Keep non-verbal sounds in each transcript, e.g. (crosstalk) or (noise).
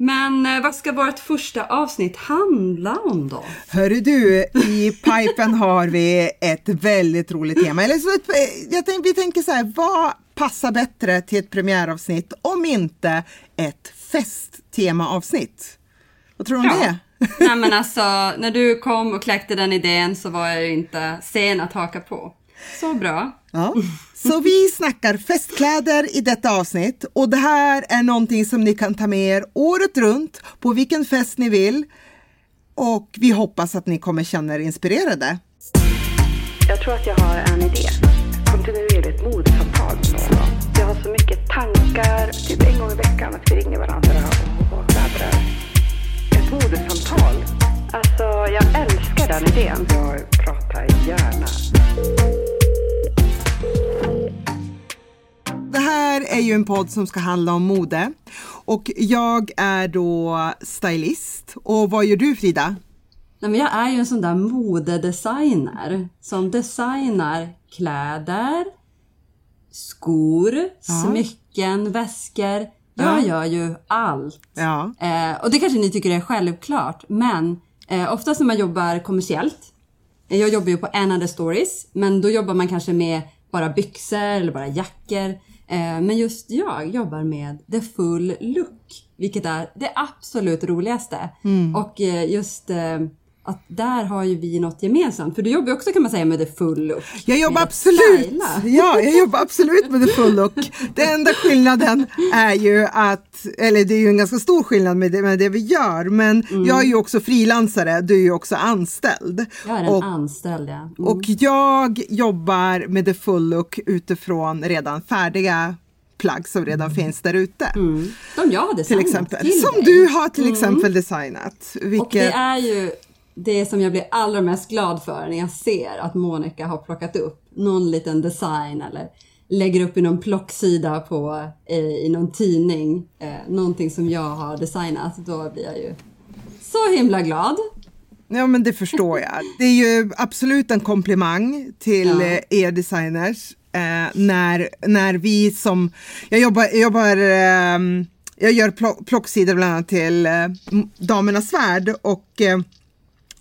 Men eh, vad ska vårt första avsnitt handla om då? Hörru du, i pipen har vi ett väldigt roligt tema. Eller så eh, jag tänk, vi tänker så här, vad passar bättre till ett premiäravsnitt om inte ett festtemaavsnitt? Vad tror du om Ja. det? Nej men alltså, när du kom och kläckte den idén så var jag ju inte sen att haka på. Så bra. Ja. Så vi snackar festkläder i detta avsnitt och det här är någonting som ni kan ta med er året runt på vilken fest ni vill. Och vi hoppas att ni kommer känna er inspirerade. Jag tror att jag har en idé. Kontinuerligt mordsamtal med någon. Jag har så mycket tankar, typ en gång i veckan, att vi ringer varandra och, babblar. Ett modesamtal. Alltså, jag älskar den idén. Jag pratar gärna. Det här är ju en podd som ska handla om mode och jag är då stylist. Och vad gör du Frida? Nej, men jag är ju en sån där modedesigner som designar kläder, skor, smycken, väskor. Jag Ja. gör ju allt. Ja. Eh, och det kanske ni tycker är självklart, men eh, oftast när man jobbar kommersiellt. eh, Jag jobbar ju på Another Stories, men då jobbar man kanske med bara byxor eller bara jackor. Eh, men just jag jobbar med the full look, vilket är det absolut roligaste. Och eh, just eh, att där har ju vi något gemensamt, för du jobbar också kan man säga med the full look. Jag jobbar absolut, ja, jag jobbar absolut med the full look. Den enda skillnaden är ju att, eller det är ju en ganska stor skillnad med det, med det vi gör, men jag är ju också frilansare, du är ju också anställd. Jag är en Och- anställd, ja. Mm. Och jag jobbar med the full look utifrån redan färdiga plagg som redan finns där ute. Mm. De jag har Till designat exempel. till Som dig. du har till exempel designat. Vilket, Och det är ju det som jag blir allra mest glad för när jag ser att Monica har plockat upp någon liten design eller lägger upp i någon plocksida på, eh, i någon tidning, eh, någonting som jag har designat. Då blir jag ju så himla glad. Ja men det förstår jag. Det är ju absolut en komplimang till Ja. eh, er designers. Eh, när, när vi som, jag jobbar, jag jobbar ehm, jag gör plock, plocksidor bland annat till eh, Damernas Värld och eh,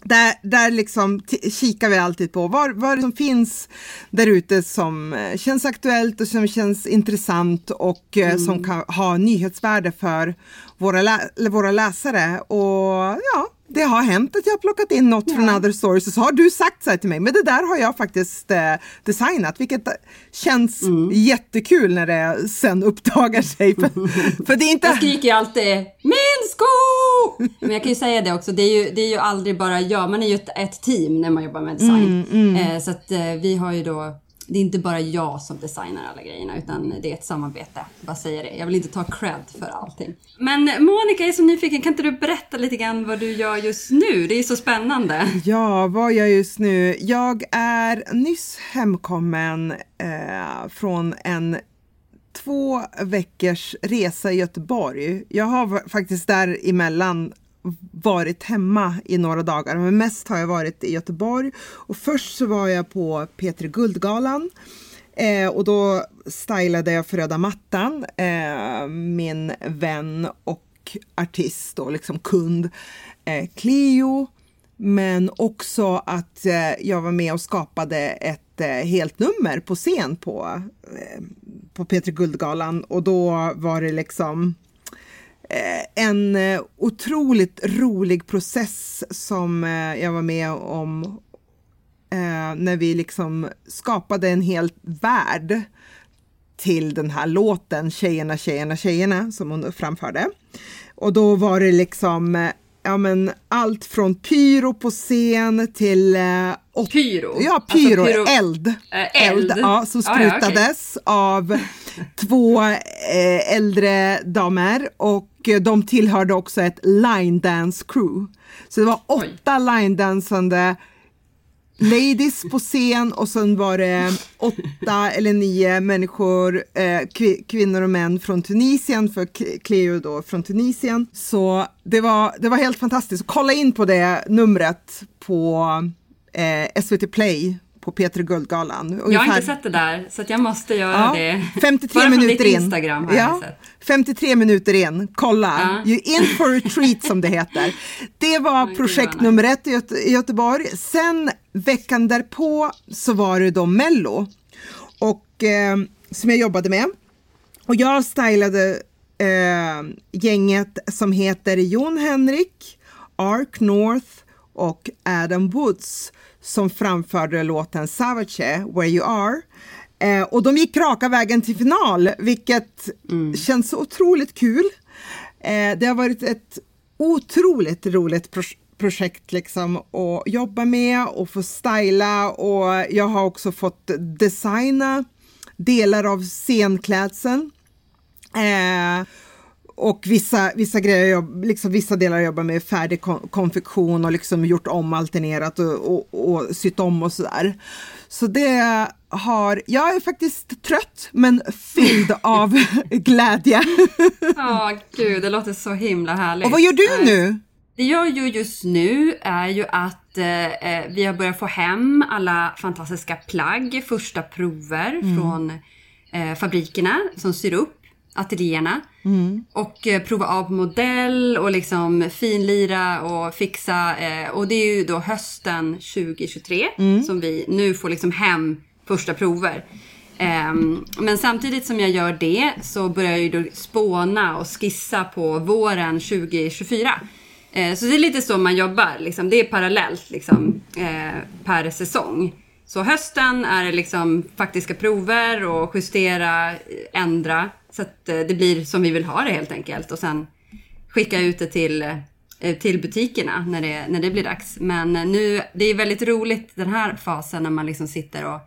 där, där liksom kikar vi alltid på vad, vad som finns där ute som eh, känns aktuellt och som känns intressant och eh, som kan ha nyhetsvärde för våra, lä- våra läsare. Och ja, det har hänt att jag har plockat in något från Other Stories och så har du sagt så här till mig, men det där har jag faktiskt eh, designat, vilket eh, känns jättekul när det sen uppdagar sig. För, (laughs) för det är inte... Jag skriker ju alltid min sko! Men jag kan ju säga det också, det är ju, det är ju aldrig bara jag, man är ju ett, ett team när man jobbar med design. Eh, så att eh, vi har ju då, det är inte bara jag som designar alla grejerna utan det är ett samarbete. Jag säger det, jag vill inte ta cred för allting. Men Monica är så nyfiken, kan inte du berätta lite grann vad du gör just nu? Det är så spännande. Ja, vad gör jag just nu? Jag är nyss hemkommen eh, från en två veckors resa i Göteborg. Jag har faktiskt däremellan varit hemma i några dagar, men mest har jag varit i Göteborg. Och först så var jag på P3 Guldgalan eh, och då stylade jag för röda mattan, eh, min vän och artist och liksom kund eh, Cleo. Men också att eh, jag var med och skapade ett eh, helt nummer på scen på, eh, på P3 Guldgalan och då var det liksom eh, en eh, otroligt rolig process som eh, jag var med om eh, när vi liksom skapade en hel värld till den här låten Tjejerna, tjejerna, tjejerna som hon framförde. Och då var det liksom eh, ja, men allt från pyro på scen till eh, åt- Pyro? Ja, Alltså pyro, pyro- eld. Eh, eld. ja, som Ja, ja, okej. sprutades av (laughs) två eh, äldre damer och de tillhörde också ett line dance crew. Så det var åtta line dansande ladies på scen och sen var det åtta eller nio människor, eh, kvinnor och män från Tunisien, för Cleo då från Tunisien. Så det var, det var helt fantastiskt. Kolla in på det numret på eh, SVT Play på P3 Guldgalan. Ungefär. Jag har inte sett det där så jag måste göra ja, det. 53 Bara minuter in. Instagram har ja, jag sett. 53 minuter in, kolla. Ja. In for a treat som det heter. Det var projekt nummer ett i, Göte i Göteborg. Sen veckan därpå så var det då Mello och eh, som jag jobbade med. Och jag stylade eh, gänget som heter Jon Henrik, Ark North och Adam Woods som framförde låten Savage Where You Are. Eh, och de gick raka vägen till final, vilket mm. känns otroligt kul. Eh, det har varit ett otroligt roligt pro projekt liksom att jobba med och få styla och jag har också fått designa delar av scenklädseln. Eh, och vissa, vissa grejer, liksom vissa delar jobbar med färdig konfektion och liksom gjort om, alternerat och, och, och sytt om och sådär. Så det har, jag är faktiskt trött men fylld (laughs) av glädje. Ja, oh, gud, det låter så himla härligt. Och vad gör du nu? Det jag gör just nu är ju att eh, eh, vi har börjat få hem alla fantastiska plagg, första prover mm. från eh, fabrikerna som syr upp ateljéerna. Mm. Och eh, prova av modell och liksom finlira och fixa. Eh, och det är ju då hösten 2023 mm. som vi nu får liksom hem första prover. Eh, men samtidigt som jag gör det så börjar jag ju då spåna och skissa på våren 2024. Eh, så det är lite så man jobbar, liksom. det är parallellt liksom, per säsong. Så hösten är det liksom faktiska prover och justera, ändra. Så att eh, det blir som vi vill ha det helt enkelt. Och sen skicka ut det till, eh, till butikerna när det, när det blir dags. Men eh, nu, det är väldigt roligt den här fasen när man liksom sitter och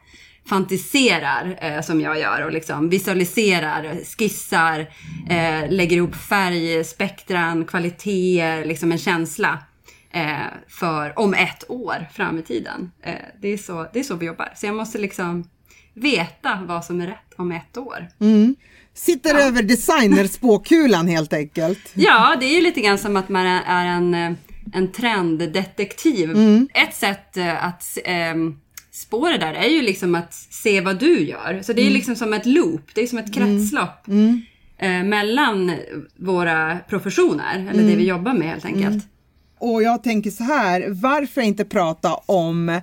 fantiserar eh, som jag gör och liksom visualiserar, skissar, eh, lägger ihop färgspektran, kvaliteter, liksom en känsla eh, för om ett år fram i tiden. Eh, det, är så, det är så vi jobbar. Så jag måste liksom veta vad som är rätt om ett år. Mm. Sitter ja. över designerspåkulan helt enkelt. Ja, det är ju lite grann som att man är en, en trenddetektiv. Mm. Ett sätt eh, att eh, spå det där är ju liksom att se vad du gör. Så det är mm. liksom som ett loop, det är som ett mm. kretslopp. Mm. Eh, mellan våra professioner, eller det mm. vi jobbar med helt enkelt. Och jag tänker så här, varför inte prata om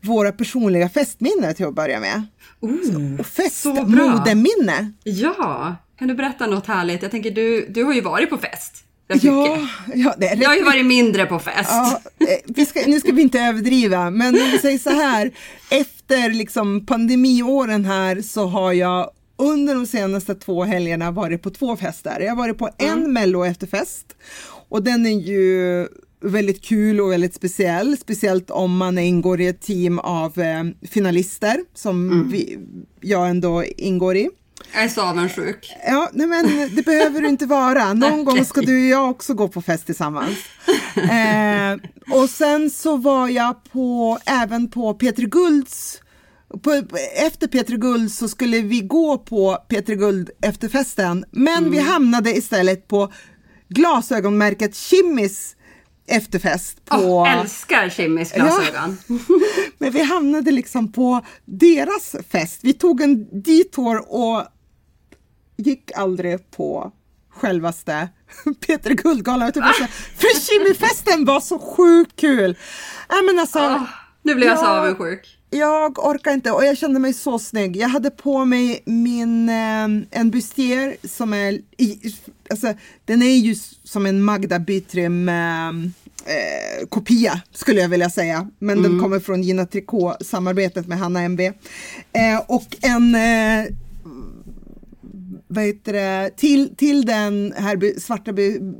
våra personliga festminnen till att börja med? Oh, festmodeminne. Ja, kan du berätta något härligt? Jag tänker du, du har ju varit på fest. Ja, ja, det är jag har ju varit mindre på fest. Ja, eh, vi ska, nu ska vi inte överdriva, men om vi säger så här. Efter liksom pandemiåren här så har jag under de senaste två helgerna varit på två fester. Jag har varit på en mm. mello efterfest och den är ju väldigt kul och väldigt speciell, speciellt om man ingår i ett team av eh, finalister som mm. vi, jag ändå ingår i. Jag är så avundsjuk. Ja, nej men det behöver du inte vara. (laughs) Någon okay. gång ska du och jag också gå på fest tillsammans. (laughs) eh, och sen så var jag på, även på Peter Gulds på, efter Peter Guld så skulle vi gå på Peter Guld efterfesten, men mm. vi hamnade istället på glasögonmärket Kimmis efterfest på... Oh, älskar Kimmys glasögon. Ja. (laughs) Men vi hamnade liksom på deras fest. Vi tog en detour och gick aldrig på självaste (laughs) Peter Guldgalan. För Kimmy-festen var så sjukt kul! Äh, men alltså, oh, nu blir jag, jag så avundsjuk. Jag orkar inte och jag kände mig så snygg. Jag hade på mig min, eh, en bustier som är, i, alltså den är ju som en Magda Bytrim eh, eh, kopia skulle jag vilja säga. Men mm. den kommer från Gina Tricot, samarbetet med Hanna MV. Eh, och en eh, vad heter det, till, till den här svarta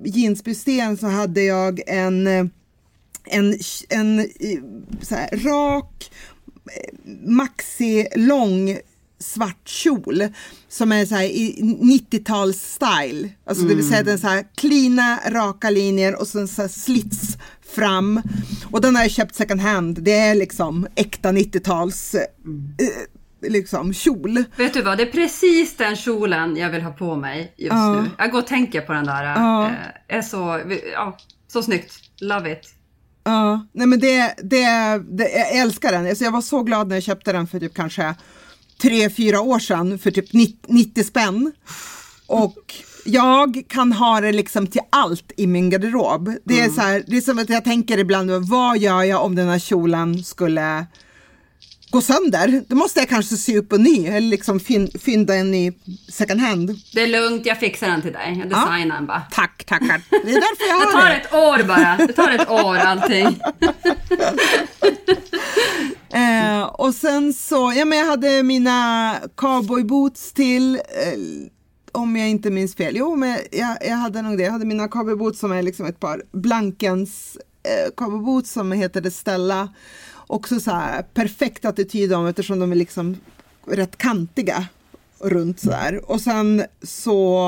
jeansbusten så hade jag en eh, en, en så här, rak maxi lång svart kjol som är så här i 90-tals-style. Alltså det vill säga den så här klina, raka linjer och sen så här slits fram. Och den har jag köpt second hand. Det är liksom äkta 90-tals eh, liksom kjol. Vet du vad, det är precis den kjolen jag vill ha på mig just Ja. nu. Jag går och tänker på den där. Ja. Eh, är så, ja, så snyggt. Love it. Ja, nej men det, det, det, jag älskar den. Alltså jag var så glad när jag köpte den för typ kanske tre, fyra år sedan för typ 90, 90 spänn. Och jag kan ha det liksom till allt i min garderob. Det är, så här, det är som att jag tänker ibland, vad gör jag om den här kjolen skulle gå sönder? Då måste jag kanske sy upp en ny eller liksom fyn, fynda en ny second hand. Det är lugnt, jag fixar den till dig. Jag designar den bara. Tack, tackar. Det är därför jag Det har tar det. ett år bara. Det tar ett år allting. (laughs) Eh, och sen så, ja men jag hade mina cowboyboots till, eh, om jag inte minns fel, jo men jag, jag hade nog det, jag hade mina cowboyboots som är liksom ett par Blankens eh, cowboyboots som heter det Stella. Också så här perfekt attityd om eftersom de är liksom rätt kantiga runt sådär. Och sen så,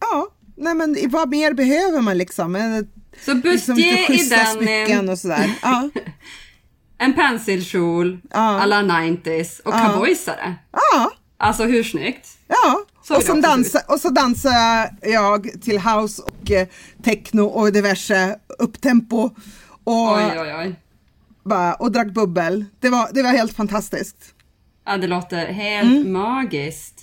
ja, nej men vad mer behöver man liksom? Så Liksom bustier lite i den, eh, och sådär. Ja. (laughs) en penselkjol Ja. alla 90s och Ja. cowboysare. ja. Alltså hur snyggt? Ja, Så och, också dansa, och så dansar jag till house och eh, techno och diverse upptempo. Och, Oj, oj, oj. Bara, och drack bubbel. Det var, det var helt fantastiskt. Ja, det låter helt magiskt.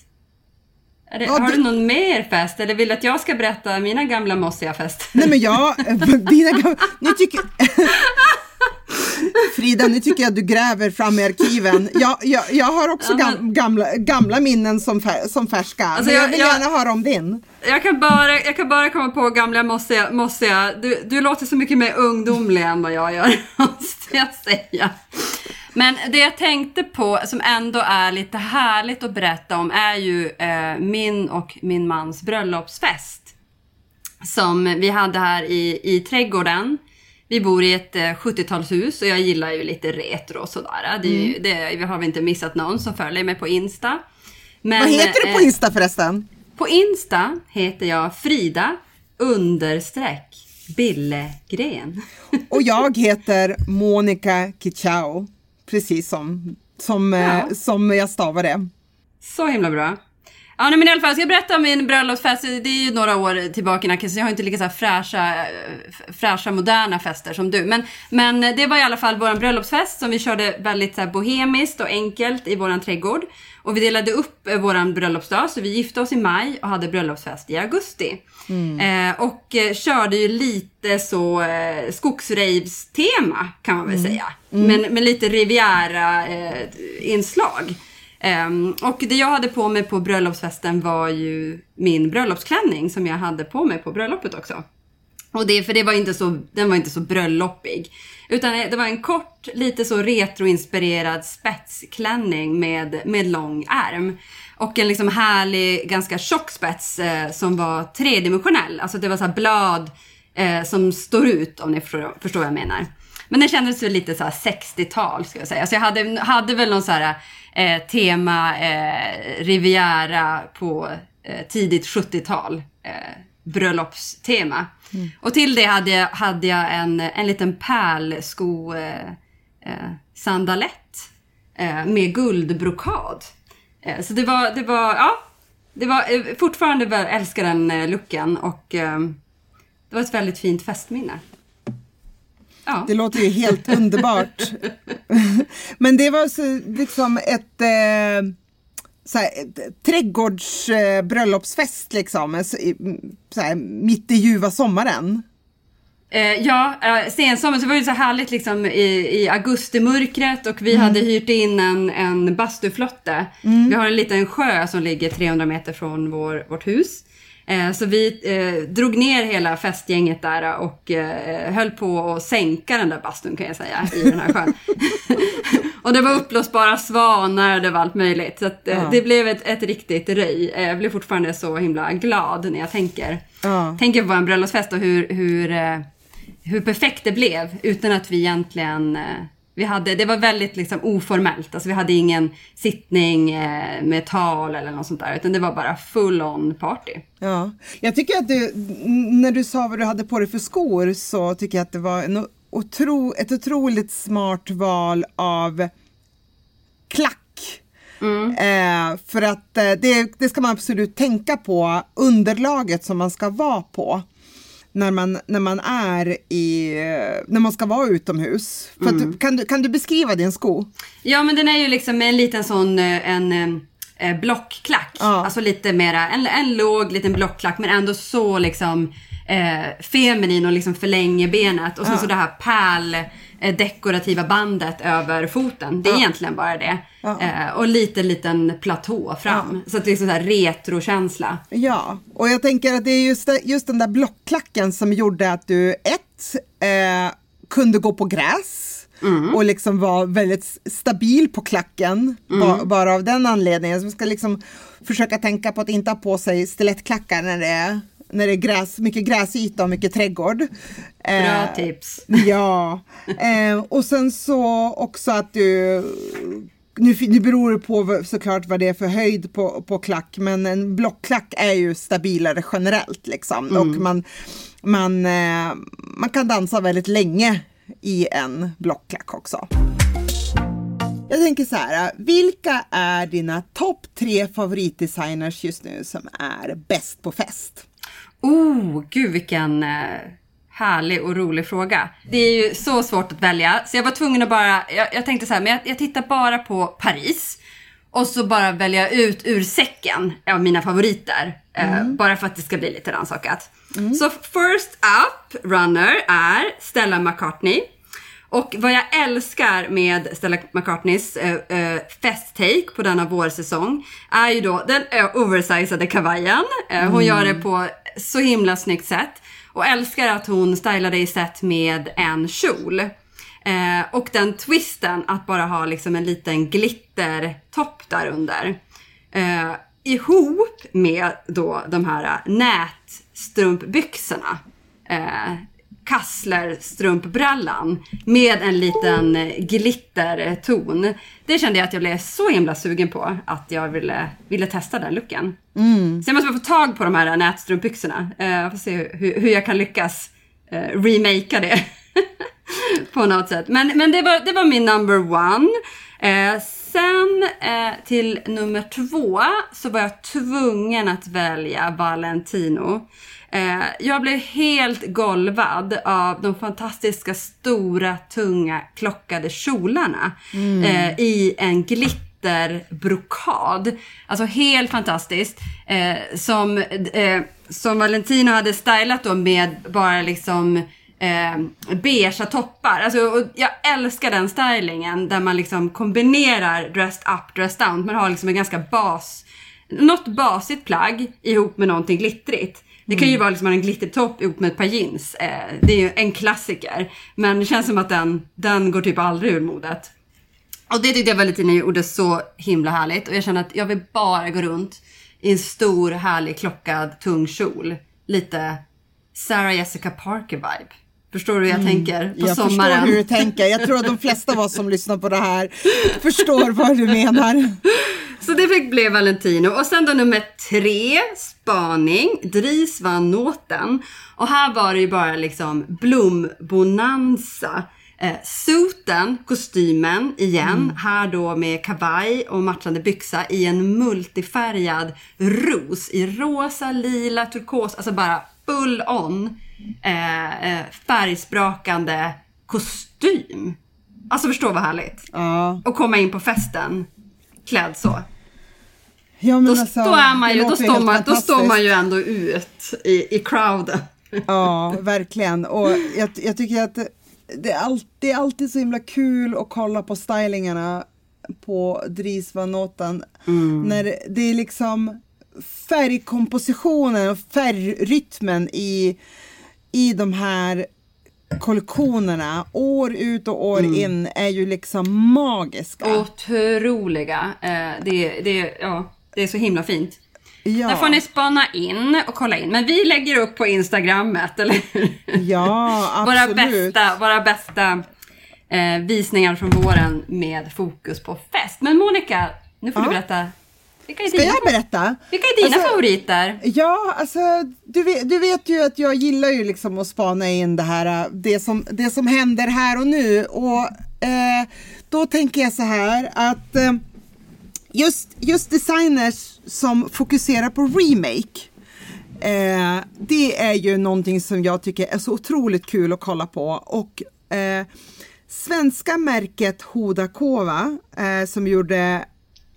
Är det, Mm. Ja, har du någon mer fest eller vill du att jag ska berätta mina gamla mossiga fester? Nej men jag, (laughs) dina, gam- nu tycker (laughs) Frida, nu tycker jag att du gräver fram i arkiven. Jag, jag, jag har också Ja, men- gam, gamla, gamla minnen som, fär, som färska. Alltså, jag jag- vill gärna höra om din. Jag kan bara, jag kan bara komma på gamla mossiga, mossiga. Du, du låter så mycket mer ungdomlig än vad jag gör, (laughs) måste jag säga. Men det jag tänkte på som ändå är lite härligt att berätta om är ju eh, min och min mans bröllopsfest. Som vi hade här i, i trädgården. Vi bor i ett eh, 70-talshus och jag gillar ju lite retro och sådär. Det, ju- det, vi har vi inte missat någon som följer mig på Insta. Men, Vad heter du på eh, Insta förresten? på Insta heter jag Frida understreck Billegren. (laughs) Och jag heter Monica Kichao, precis som, som, eh, Ja. som jag stavar det. Så himla bra. Ja, nej, men i alla fall, ska jag berätta om min bröllopsfest? Det är ju några år tillbaka, Nacka, så jag har inte lika så fräscha, eh, fräscha, moderna fester som du. Men, men det var i alla fall vår bröllopsfest som vi körde väldigt så här, bohemiskt och enkelt i våran trädgård. Och vi delade upp eh, våran bröllopsdag, så vi gifte oss i maj och hade bröllopsfest i augusti. Eh, och eh, körde ju lite så eh, skogsrejvstema kan man väl säga. Men med lite Riviera-inslag. Um, och det jag hade på mig på bröllopsfesten var ju min bröllopsklänning som jag hade på mig på bröllopet också. Och det, för det var inte så, den var inte så bröllopig. Utan det var en kort, lite så retroinspirerad spetsklänning med, med lång ärm. Och en liksom härlig, ganska tjock spets eh, som var tredimensionell. Alltså det var så här blad eh, som står ut om ni förstår, förstår vad jag menar. Men den kändes ju lite så här 60-tal ska jag säga. Så jag hade, hade väl någon så här eh, tema eh, Riviera på eh, tidigt 70-tal. Eh, bröllopstema. Och till det hade jag, hade jag en, en liten pärlsko eh, eh, sandalett med guldbrokad. Så det var, det var, ja, det var fortfarande älskar den looken och det var ett väldigt fint festminne. Ja. Det låter ju helt (laughs) underbart. Men det var så, liksom ett, eh, så här, ett trädgårds eh, liksom, så, här, mitt i ljuva sommaren. Eh, ja, eh, sensommar, så var det så härligt liksom i, i augustimörkret och vi hade hyrt in en, en bastuflotte. Vi har en liten sjö som ligger 300 meter från vår, vårt hus. Eh, så vi eh, drog ner hela festgänget där och eh, höll på att sänka den där bastun kan jag säga i den här sjön. (laughs) och det var uppblåsbara svanar, det var allt möjligt. Så att, eh, Ja. det blev ett, ett riktigt röj. Jag blir fortfarande så himla glad när jag tänker Ja. tänker på en bröllopsfest och hur, hur, hur perfekt det blev utan att vi egentligen Vi hade, det var väldigt liksom oformellt. Alltså vi hade ingen sittning eh, med tal eller något sånt där. Utan det var bara full on party. Ja. Jag tycker att du, när du sa vad du hade på dig för skor så tycker jag att det var en otro, ett otroligt smart val av klack. Eh, för att eh, det, det ska man absolut tänka på, underlaget som man ska vara på. När man, när man är i, när man ska vara utomhus. För att, kan, du, kan du beskriva din sko? Ja men den är ju liksom en liten sån eh, en eh, blockklack. Ja. Alltså lite mera, en, en låg liten blockklack men ändå så liksom eh, feminin och liksom förlänger benet. Och sen Ja. så det här pärl dekorativa bandet över foten. Det är egentligen bara det. Ja. Eh, och lite liten platå fram. Så att det är sån här retrokänsla. Ja, och jag tänker att det är just, just den där blockklacken som gjorde att du ett, eh, kunde gå på gräs och liksom var väldigt stabil på klacken ba, bara av den anledningen. Så man ska liksom försöka tänka på att inte ha på sig stilettklackar när det är, när det är gräs, mycket gräsyta och mycket trädgård. Bra Eh, tips. (laughs) Ja, eh, och sen så också att du nu, nu beror det på såklart vad det är för höjd på, på klack, men en blockklack är ju stabilare generellt liksom. Och man, man, eh, man kan dansa väldigt länge i en blockklack också. Jag tänker så här, vilka är dina topp tre favoritdesigners just nu som är bäst på fest? Oh, gud vilken eh, härlig och rolig fråga. Det är ju så svårt att välja, så jag var tvungen att bara, jag, jag tänkte så här, men jag, jag tittar bara på Paris. Och så bara välja ut ur säcken av mina favoriter. Eh, bara för att det ska bli lite rannsakat. Så first up runner är Stella McCartney. Och vad jag älskar med Stella McCartneys eh, eh, festtake på denna vårsäsong är ju då den oversizade kavajen. Eh, hon gör det på så himla snyggt sätt. Och älskar att hon stylade i set med en kjol. Eh, och den twisten att bara ha liksom en liten glittertopp där under. Eh, ihop med då de här nätstrumpbyxorna. Eh, Kassler-strumpbrallan med en liten eh, glitterton. Det kände jag att jag blev så himla sugen på att jag ville, ville testa den looken. Så jag måste bara få tag på de här nätstrumpbyxorna. Eh, Jag får se hur, hur jag kan lyckas eh, remakea det. (laughs) på något sätt. Men, men det, var, det var min number one. Eh, sen eh, till nummer två så var jag tvungen att välja Valentino. Eh, jag blev helt golvad av de fantastiska stora tunga klockade kjolarna eh, i en glitterbrokad. Alltså helt fantastiskt. Eh, som, eh, som Valentino hade stylat då med bara liksom eh, beigea toppar. Alltså, och jag älskar den stylingen där man liksom kombinerar dressed up, dressed down. Man har liksom en ganska bas, något basigt plagg ihop med någonting glittrigt. Det kan ju vara liksom en glittertopp ihop med ett par jeans. Eh, det är ju en klassiker. Men det känns som att den, den går typ aldrig ur modet. Och det tyckte jag Valentina gjorde så himla härligt. Och jag känner att jag vill bara gå runt i en stor härlig klockad tung kjol. Lite Sarah Jessica Parker vibe. Förstår du hur jag tänker? På Jag sommaren. förstår hur du tänker. Jag tror att de flesta av oss som lyssnar på det här förstår vad du menar. (laughs) Så det fick bli Valentino. Och sen då nummer tre, spaning, Dries van Noten. Och här var det ju bara liksom blombonanza. Eh, suiten, kostymen igen, här då med kavaj och matchande byxa i en multifärgad ros i rosa, lila, turkos, alltså bara full on eh, eh, färgsprakande kostym. Alltså förstå vad härligt. Ja, Och komma in på festen klädd så. Ja Då, alltså, då, är man ju, då, står man, då står man ju ändå ut i, i crowden. (laughs) Ja, verkligen. Och jag, jag tycker att det, är all, det är alltid så himla kul att kolla på stylingarna på Dries van Noten. När det är liksom färgkompositionen och färgrytmen i, i de här kollektionerna år ut och år in är ju liksom magiska. Otroliga. Eh, det, det, ja, det är så himla fint. ja. Där får ni spana in och kolla in. Men vi lägger upp på Instagrammet, (laughs) eller hur? Ja, våra absolut. bästa, våra bästa eh, visningar från våren med fokus på fest. Men Monica, nu får Ja. du berätta. Vilka är Ska dina, jag berätta? vilka är dina Alltså, favoriter? Ja, alltså du vet, du vet ju att jag gillar ju liksom att spana in det här, äh, det som, det som händer här och nu och eh, då tänker jag så här att eh, just, just designers som fokuserar på remake Eh, det är ju någonting som jag tycker är så otroligt kul att kolla på och eh, svenska märket Hodakova eh, som gjorde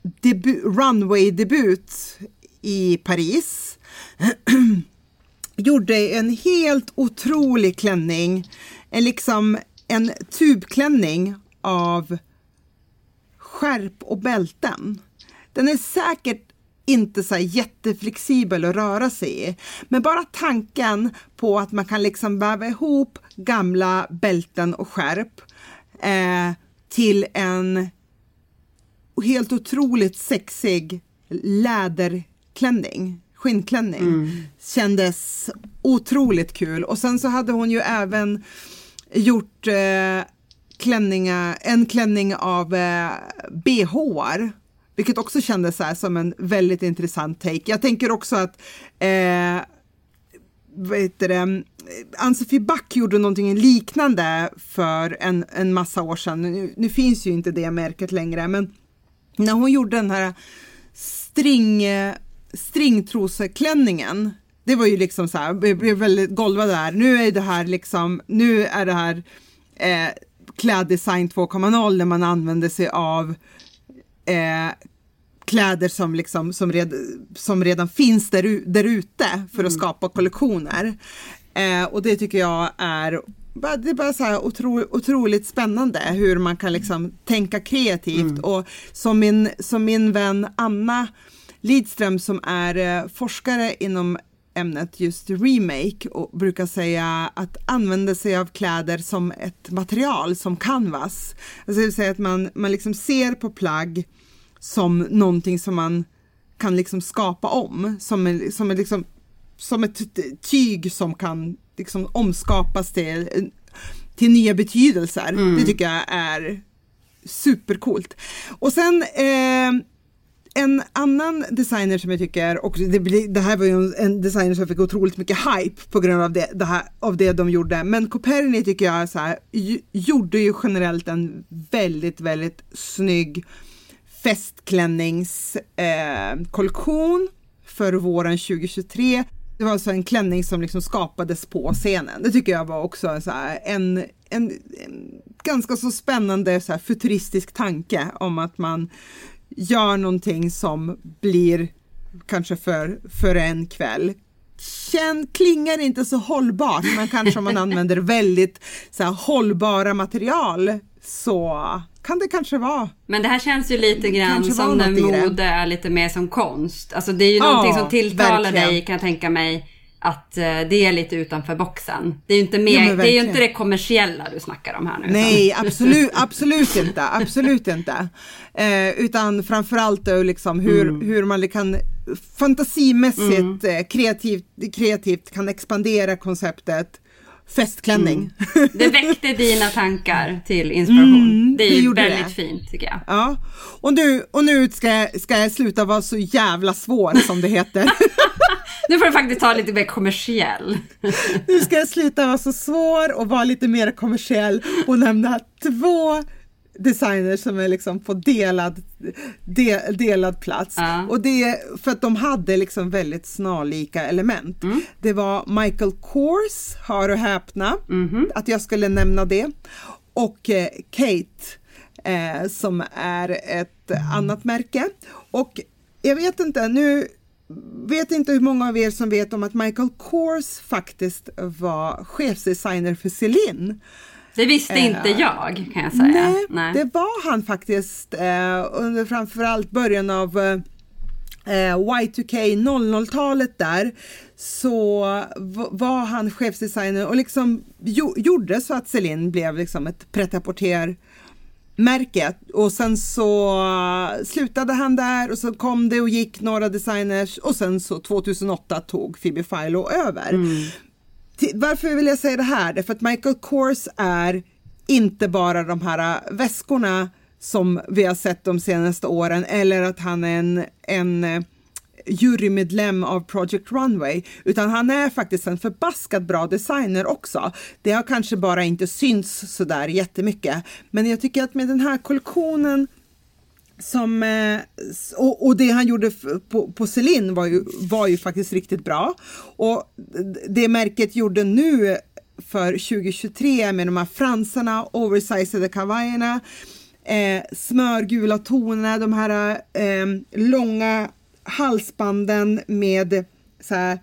debu- runway-debut i Paris (clears throat) gjorde en helt otrolig klänning, en liksom en tubklänning av skärp och bälten. Den är säkert inte så jätteflexibel att röra sig i. Men bara tanken på att man kan liksom väva ihop gamla bälten och skärp eh, till en helt otroligt sexig läderklänning, skinnklänning. Kändes otroligt kul. Och sen så hade hon ju även gjort eh, klänningar, en klänning av eh, bhar. Vilket också kändes så här som en väldigt intressant take. Jag tänker också att eh, vad heter det, Ann-Sofie Back gjorde någonting liknande för en, en massa år sedan. Nu, nu finns ju inte det märket längre, men när hon gjorde den här string, stringtroseklänningen, det var ju liksom så här, jag blev väldigt golvad där. Nu är det här liksom, nu är det här eh, kläddesign 2.0 där man använder sig av eh, kläder som, liksom, som, red, som redan finns där, ute för att skapa kollektioner. Eh, och det tycker jag är det är bara så här otro, otroligt spännande hur man kan liksom tänka kreativt och som min, som min vän Anna Lidström som är eh, forskare inom ämnet just remake och brukar säga att använda sig av kläder som ett material som canvas. Alltså det vill säga att man, man liksom ser på plagg som någonting som man kan liksom skapa om, som, är, som, är liksom, som ett tyg som kan liksom omskapas till, till nya betydelser. Det tycker jag är supercoolt. Och sen eh, en annan designer som jag tycker, och det, det här var ju en, designer som fick otroligt mycket hype på grund av det, det, här, av det de gjorde, men Coperni tycker jag så här, gjorde ju generellt en väldigt, väldigt snygg festklänningskollektion eh, för våren 2023. Det var alltså en klänning som liksom skapades på scenen. Det tycker jag var också en, en, en ganska så spännande så futuristisk tanke om att man gör någonting som blir kanske för, för en kväll. Känn, klingar inte så hållbart, men kanske om man (laughs) använder väldigt så här, hållbara material så kan det kanske vara. Men det här känns ju lite grann som när mode är lite mer som konst. Alltså det är ju Ja, någonting som tilltalar verkligen. dig kan jag tänka mig. Att eh, det är lite utanför boxen. Det är ju inte, mer, men det är ju inte det kommersiella du snackar om här nu. utan- Nej, absolut, absolut inte, absolut inte. Eh, utan framförallt då liksom hur, Mm. hur man kan fantasimässigt, eh, kreativt, kreativt kan expandera konceptet festklänning. (laughs) Det väckte dina tankar till inspiration. Mm, det är ju väldigt det. fint tycker jag. Ja, och nu, och nu ska, jag- ska jag sluta vara så jävla svår som det heter. (laughs) Nu får du faktiskt ta lite mer kommersiell. Nu ska jag sluta vara så svår och vara lite mer kommersiell och nämna två designers som är liksom på delad, de, delad plats. Ja. Och det är för att de hade liksom väldigt snarlika element. Mm. Det var Michael Kors, hör och häpna, Mhm. att jag skulle nämna det. Och eh, Kate eh, som är ett annat märke. Och jag vet inte, nu vet inte hur många av er som vet om att Michael Kors faktiskt var chefsdesigner för Celine. Det visste inte jag kan jag säga. Nej, det var han faktiskt eh, under framförallt början av eh, eh, Y2K 00-talet där så var han chefsdesigner och liksom jo- gjorde så att Celine blev liksom ett pret märke och sen så eh, slutade han där och så kom det och gick några designers och sen så 2008 tog Phoebe Philo över. Till- varför vill jag säga det här? Därför att Michael Kors är inte bara de här äh, väskorna som vi har sett de senaste åren eller att han är en, en äh, jurymedlem av Project Runway, utan han är faktiskt en förbaskat bra designer också. Det har kanske bara inte synts sådär jättemycket, men jag tycker att med den här kollektionen som, eh, och, och, det han gjorde på, på Celine var ju, var ju faktiskt riktigt bra. Och det märket gjorde nu för 2023 med de här fransarna, oversized kavajerna, eh, smörgula tonerna, de här eh, långa halsbanden med så här,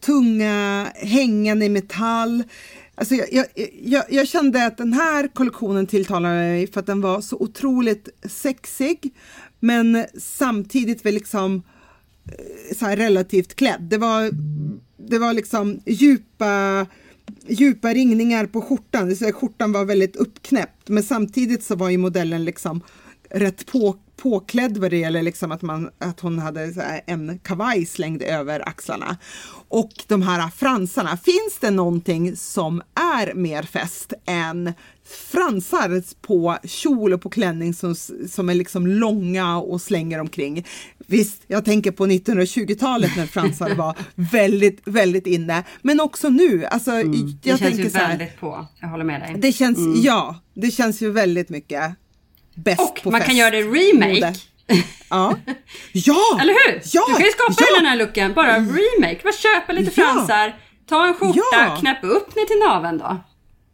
tunga hängande i metall. Alltså jag, jag, jag, jag, kände att den här kollektionen tilltalade mig för att den var så otroligt sexig men samtidigt väl liksom eh, så relativt klädd. Det var, det var liksom djupa djupa ringningar på skjortan, Så skjortan var väldigt uppknäppt men samtidigt så var ju modellen liksom rätt på, påklädd vad det gäller liksom att, man, att hon hade en kavaj slängd över axlarna. Och de här fransarna, finns det någonting som är mer fest än fransar på kjol och på klänning som, som är liksom långa och slänger omkring. Visst, jag tänker på 1920-talet när fransar var (laughs) väldigt, väldigt inne, men också nu. Alltså, mm. jag det känns ju väldigt här, på, jag håller med dig. Det känns, mm. ja, det känns ju väldigt mycket bäst och på man fest. kan göra det remake. Mode. Ja. (laughs) ja! Eller hur? Ja! Du kan ju skapa ja! den här looken, bara remake. Bara köpa lite ja! fransar, ta en skjorta, ja! knäpp upp ner till naveln då.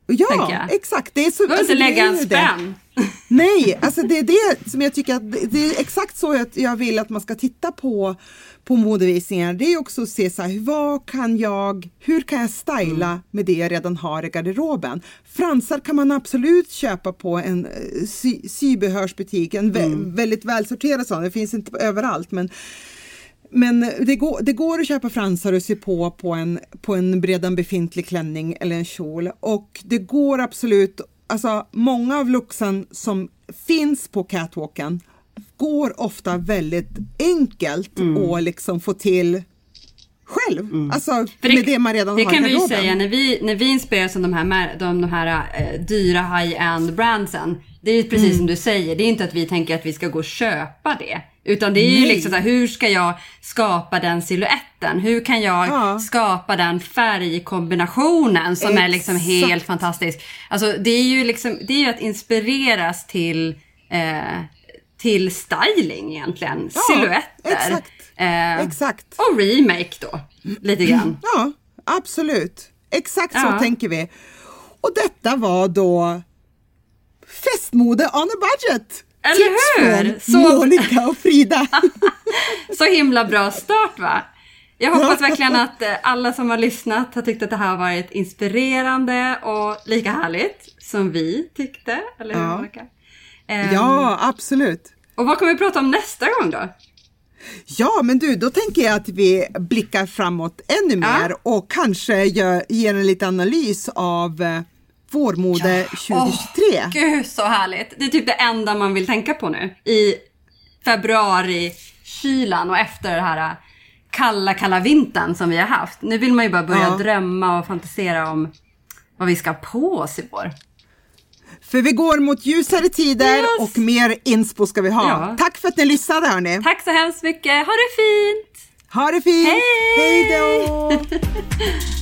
Ja, exakt. Det är så, du alltså, inte lägga en spänn. (laughs) Nej, alltså det är (laughs) det som jag tycker att det är exakt så jag vill att man ska titta på på modevisningar. Det är också att se så här, vad kan jag, hur kan jag styla mm. med det jag redan har i garderoben? Fransar kan man absolut köpa på en eh, sy, sybehörsbutik, en vä mm. väldigt välsorterad sån. Det finns inte överallt, men men det går, det går att köpa fransar och sy på på en, på en redan befintlig klänning eller en kjol och det går absolut, alltså många av looksen som finns på catwalken går ofta väldigt enkelt mm. att liksom få till själv. Mm. Alltså det, med det man redan det har Det kan vi ju säga när vi, när vi inspireras av de här, de, de här eh, dyra high-end brandsen. Det är ju precis mm. som du säger, det är inte att vi tänker att vi ska gå och köpa det. Utan det är Nej. ju liksom så här, hur ska jag skapa den siluetten? Hur kan jag ja. skapa den färgkombinationen som Exakt. är liksom helt fantastisk? Alltså det är ju liksom, det är ju att inspireras till eh, till styling egentligen. Ja, Silhuetter. Exakt. Eh, exakt. Och remake då, lite grann. (clears throat) Ja, absolut. Exakt ja. så tänker vi. Och detta var då festmode on a budget. Eller Tips hur? så... Monica och Frida. (laughs) (laughs) så himla bra start va? Jag hoppas verkligen att eh, alla som har lyssnat har tyckt att det här har varit inspirerande och lika härligt som vi tyckte. Eller hur ja. Monica? Um, ja, absolut. Och vad kommer vi prata om nästa gång då? Ja, men du, då tänker jag att vi blickar framåt ännu mer ja. och kanske gör, ger en liten analys av eh, vårmode ja. 2023. Oh, gud så härligt! Det är typ det enda man vill tänka på nu i februari kylan och efter det här eh, kalla, kalla vintern som vi har haft. Nu vill man ju bara börja ja. drömma och fantisera om vad vi ska ha på oss i vår. För vi går mot ljusare tider yes. och mer inspo ska vi ha. Ja. Tack för att ni lyssnade hörni. Tack så hemskt mycket. Ha det fint! Ha det fint! Hej, Hej då! (laughs)